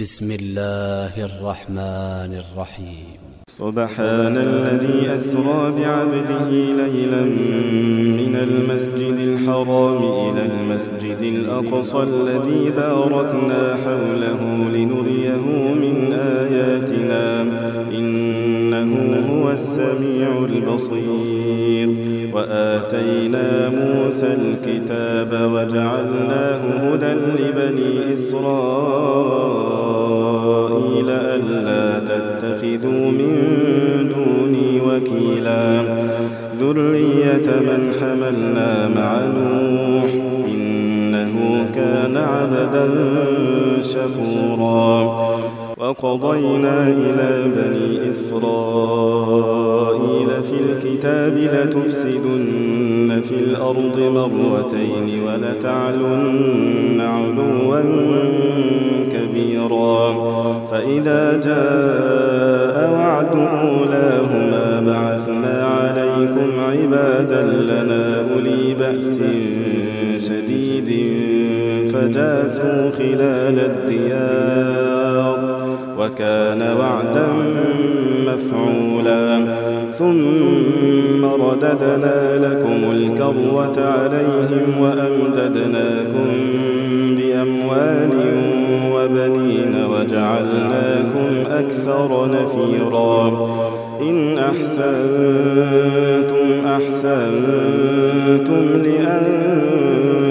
بسم الله الرحمن الرحيم. سبحان الذي أسرى بعبده ليلا من المسجد الحرام إلى المسجد الأقصى الذي باركنا حوله لنريه من آياتنا. إنه هو السميع البصير. وآتينا موسى الكتاب وجعلناه هدى لبني إسرائيل. ألا تتخذوا من دوني وكيلا ذرية من حملنا مع نوح إنه كان عبدا شكورا وقضينا إلى بني إسرائيل في الكتاب لتفسدن في الأرض مرتين ولتعلن علوا كبيرا فإذا جاء وعد أولاهما بعثنا عليكم عبادا لنا أولي بأس شديد فجاسوا خلال الديار وكان وعدا مفعولا. ثم رددنا لكم الكروة عليهم وأمددناكم بأموال وجعلناكم أكثر نفيرا. إن أحسنتم أحسنتم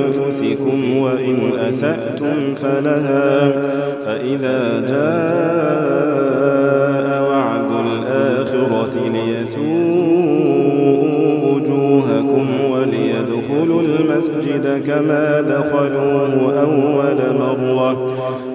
لأنفسكم وإن أسأتم فلها. فإذا جاء وعد الآخرة ليسوء وجوهكم وليدخلوا المسجد كما دخلوه أول مرة.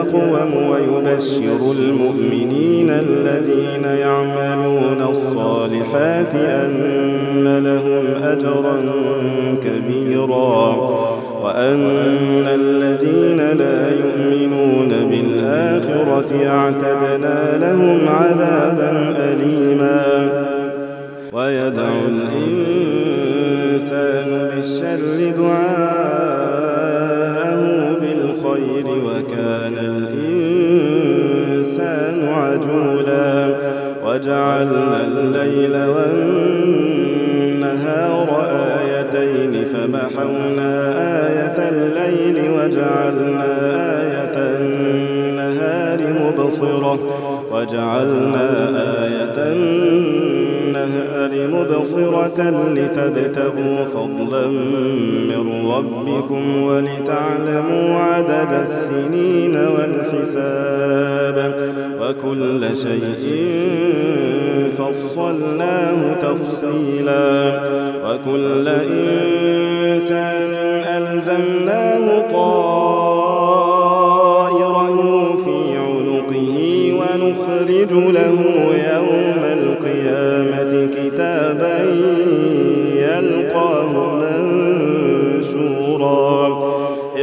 أقوم ويبشر المؤمنين الذين يعملون الصالحات أن لهم أجرا كبيرا وأن الذين لا يؤمنون بالآخرة أعتدنا لهم عذابا أليما ويدعو الإنسان بالشر دعاءه بالخير وكان الإنسان عجولا وجعلنا الليل والنهار آيتين فمحونا آية الليل وجعلنا آية النهار مبصرة وجعلنا آية النهار مبصرة لتبتغوا فضلا من ربكم ولتعلموا عدد السنين والحساب وكل شيء فصلناه تفصيلا وكل إنسان ألزمناه طائره في عنقه ونخرج له يوم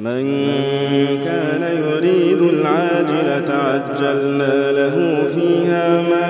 من كان يريد العاجلة عجلنا له فيها ما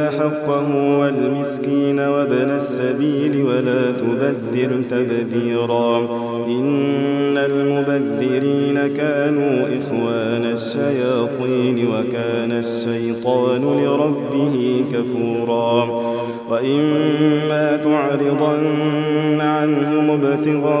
حقه والمسكين وابن السبيل ولا تبذر تبذيرا. إن المبذرين كانوا إخوان الشياطين وكان الشيطان لربه كفورا. وإما تعرضن عنهم ابتغاء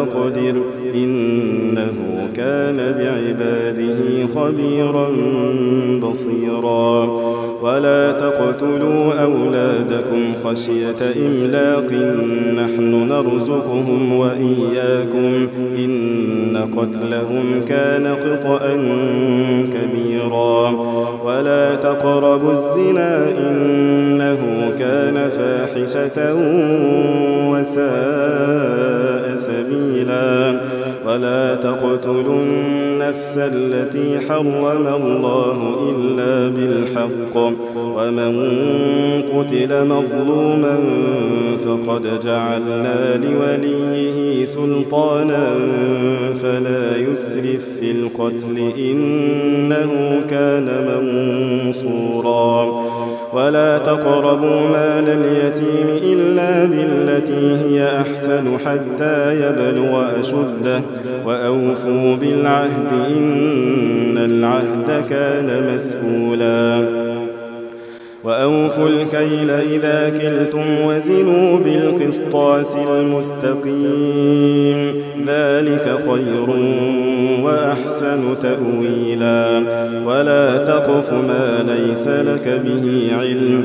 ويقدر إنه كان بعباده خبيرا بصيرا. ولا تقتلوا أولادكم خشية إملاق. نحن نرزقهم وإياكم. إن قتلهم كان خطأ كبيرا. ولا تقربوا الزنا. إنه كان فاحشة وساء. سبيلا ولا تقتلوا النفس التي حرم الله إلا بالحق. ومن قتل مظلوما فقد جعلنا لوليه سلطانا فلا يسرف في القتل. إنه كان منصورا. ولا تقربوا مال اليتيم بالتي هي أحسن حتى يبلغ أشده وأوفوا بالعهد إن العهد كان مسؤولا. وأوفوا الكيل إذا كلتم وزنوا بالقسطاس المستقيم. ذلك خير وأحسن تأويلا. ولا تقف ما ليس لك به علم.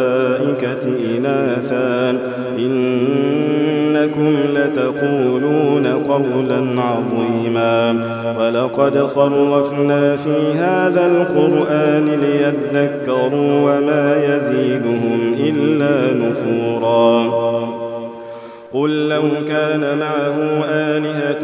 إناثا. إنكم لتقولون قولا عظيما. ولقد صرفنا في هذا القرآن ليذكروا وما يزيدهم إلا نفورا. قل لو كان معه آلهة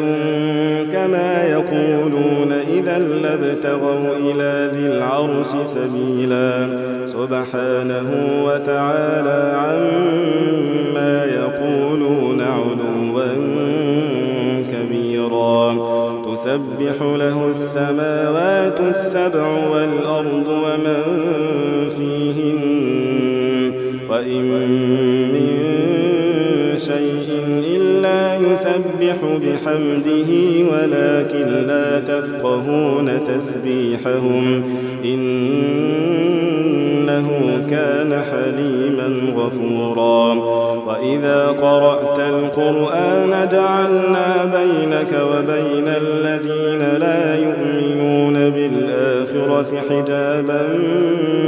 كما يقولون إذا لابتغوا إلى ذي العرش سبيلا. سبحانه وتعالى عما يقولون علوا كبيرا. تسبح له السماوات السبع والأرض ومن فيهن وإن يسبح بحمده ولكن لا تفقهون تسبيحهم. إنه كان حليما غفورا. وإذا قرأت القرآن جعلنا بينك وبين الذين لا يؤمنون بالآخرة حجابا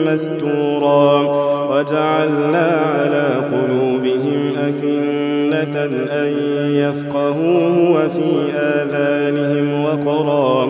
مستورا. وجعلنا على قلوبهم أكنة أن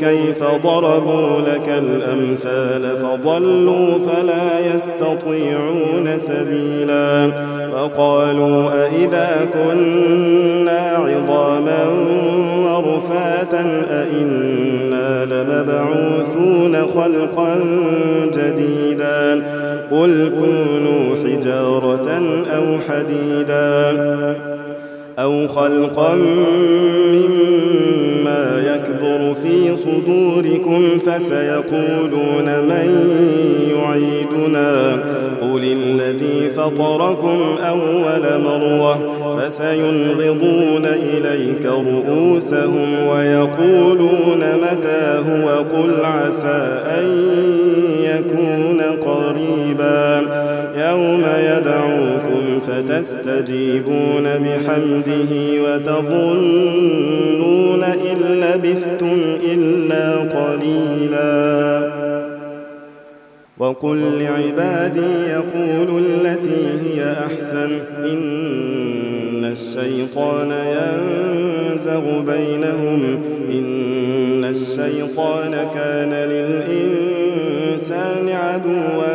كيف ضربوا لك الأمثال فضلوا فلا يستطيعون سبيلا فقالوا أئذا كنا عظاما ورفاتا أئنا لمبعوثون خلقا جديدا قل كونوا حجارة أو حديدا أو خلقا مما صدوركم فسيقولون من يعيدنا. قل الذي فطركم أول مرة فسينغضون إليك رؤوسهم ويقولون متى هو قل عسى أن يكون قريبا. يوم يدعوكم فتستجيبون بحمده وتظنون إن لبثتم إلا قليلا. وقل لعبادي يقولوا التي هي أحسن. إن الشيطان ينزغ بينهم. إن الشيطان كان للإنسان عدوا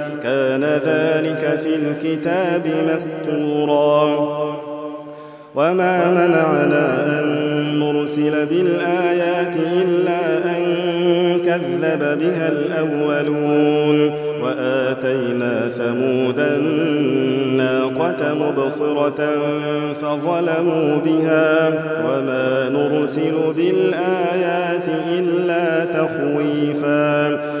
كان ذلك في الكتاب مستورا. وما منعنا أن نرسل بالآيات إلا أن كذب بها الأولون. وآتينا ثمود الناقة مبصرة فظلموا بها. وما نرسل بالآيات إلا تخويفا.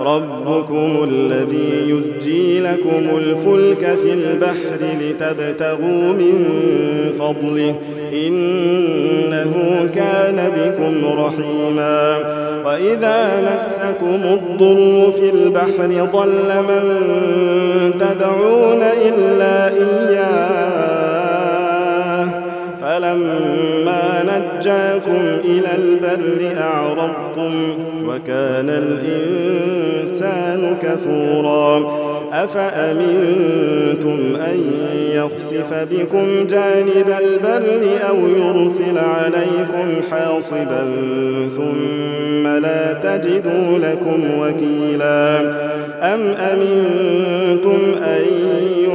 ربكم الذي يسجي لكم الفلك في البحر لتبتغوا من فضله. إنه كان بكم رحيما. وإذا مسكم الضر في البحر ضل من تدعون إلا إياه. فلما نجاكم إلى البر أعرضتم وكان الإنسان كفورا. أفأمنتم أن يخسف بكم جانب البر أو يرسل عليكم حاصبا ثم لا تجدوا لكم وكيلا؟ أم أمنتم أن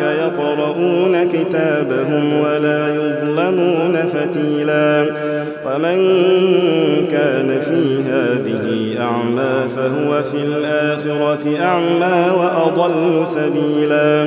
يقرؤون كتابهم ولا يظلمون فتيلا. ومن كان في هذه أعمى فهو في الآخرة أعمى وأضل سبيلا.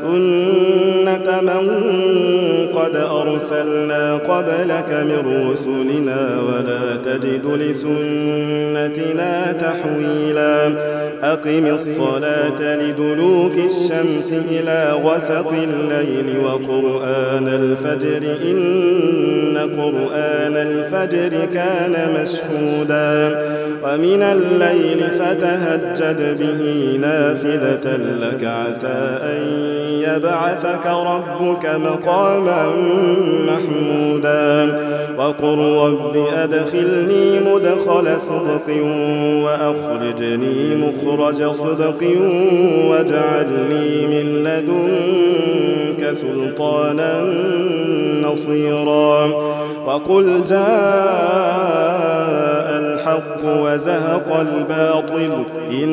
سنة من قد أرسلنا قبلك من رسلنا ولا تجد لسنتنا تحويلا. أقم الصلاة لدلوك الشمس إلى غسق الليل وقرآن الفجر. إن قرآن الفجر كان مشهودا. ومن الليل فتهجد به نافلة لك. عسى أن يبعثك ربك مقاما محمودا. وقل رب أدخلني مدخل صدق وأخرجني مخرج صدق واجعل لي من لدنك سلطانا نصيرا. وقل جاء الحق وزهق الباطل إن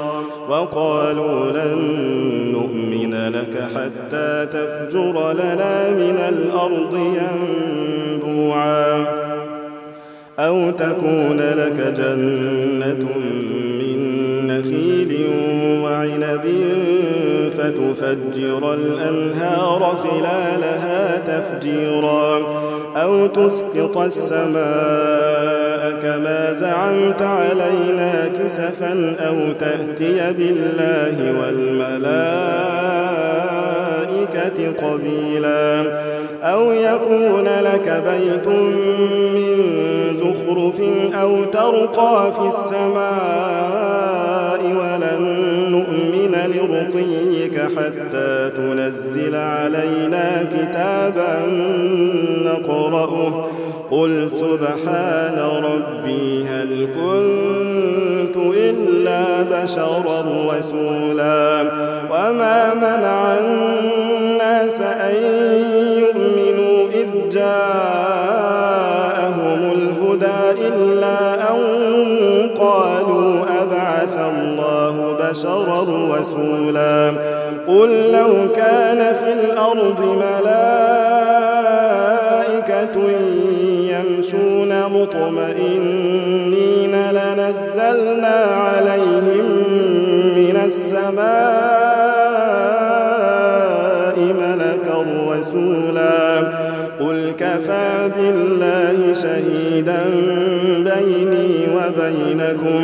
وقالوا لن نؤمن لك حتى تفجر لنا من الأرض ينبوعا أو تكون لك جنة من نخيل وعنب فتفجر الأنهار خلالها تفجيرا أو تسقط السماء كما زعمت علينا كسفا أو تأتي بالله والملائكة قبيلا أو يكون لك بيت من زخرف أو ترقى في السماء ولن نؤمن لرقيك حتى تنزل علينا كتابا نقرأه قل سبحان ربي هل كنت إلا بشرا رسولا وما منع الناس أن يؤمنوا إذ جاءهم الهدى إلا أن قالوا أبعث الله بشرا رسولا قل لو كان في الأرض ملائكة مطمئنين لنزلنا عليهم من السماء ملكا رسولا. قل كفى بالله شهيدا بيني وبينكم.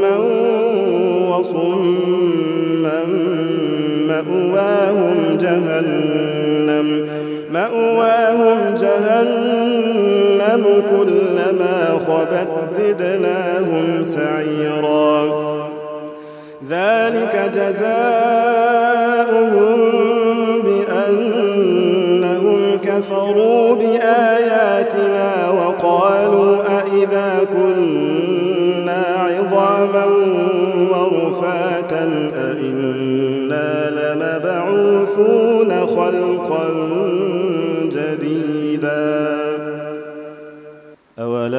كلما خبت زدناهم سعيرا. ذلك جزاؤهم بأنهم كفروا بآياتنا وقالوا أئذا كنا عظاما ورفاتا أئنا لمبعوثون خلقا جديدا.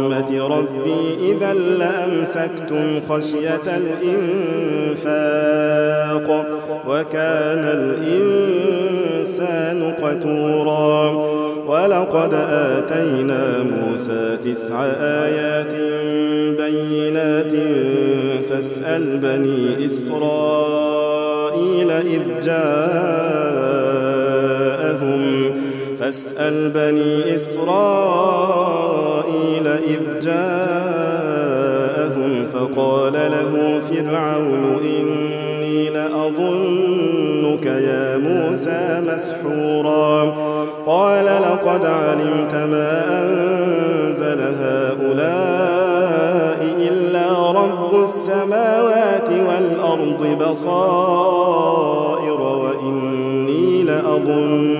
رحمة ربي إذا لأمسكتم خشية الإنفاق وكان الإنسان قتورا ولقد آتينا موسى تسع آيات بينات فاسأل بني إسرائيل إذ جاءهم فاسأل بني إسرائيل إذ جاءهم فقال له فرعون إني لأظنك يا موسى مسحورا. قال لقد علمت ما أنزل هؤلاء إلا رب السماوات والأرض بصائر وإني لأظنك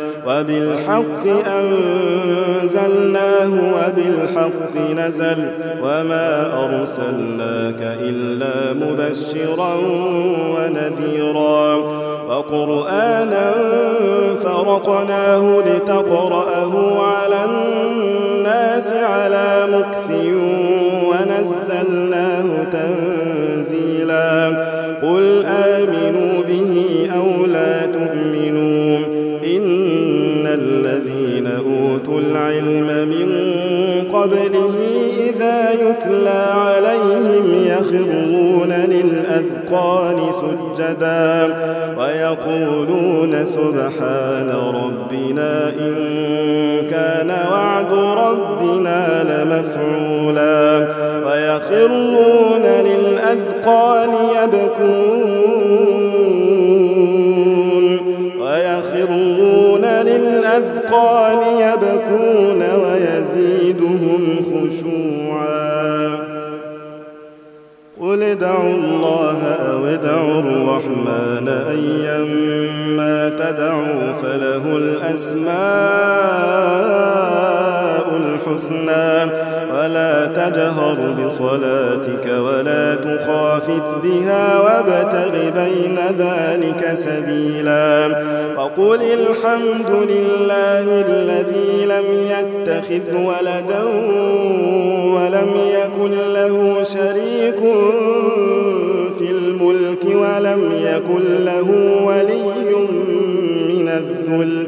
وبالحق أنزلناه وبالحق نزل وما أرسلناك إلا مبشرا ونذيرا وقرآنا فرقناه لتقرأه على الناس على مكث من قبله إذا يتلى عليهم يخرون للأذقان سجدا ويقولون سبحان ربنا إن كان وعد ربنا لمفعولا ويخرون للأذقان يبكون للأذقان يبكون ويزيدهم خشوعا قل ادعوا الله أو ادعوا الرحمن أيما تدعوا فله الأسماء الحسنى. ولا تجهر بصلاتك ولا تخافت بها وابتغ بين ذلك سبيلا. وقل الحمد لله الذي لم يتخذ ولدا ولم يكن له شريك في الملك ولم يكن له ولي من الذل.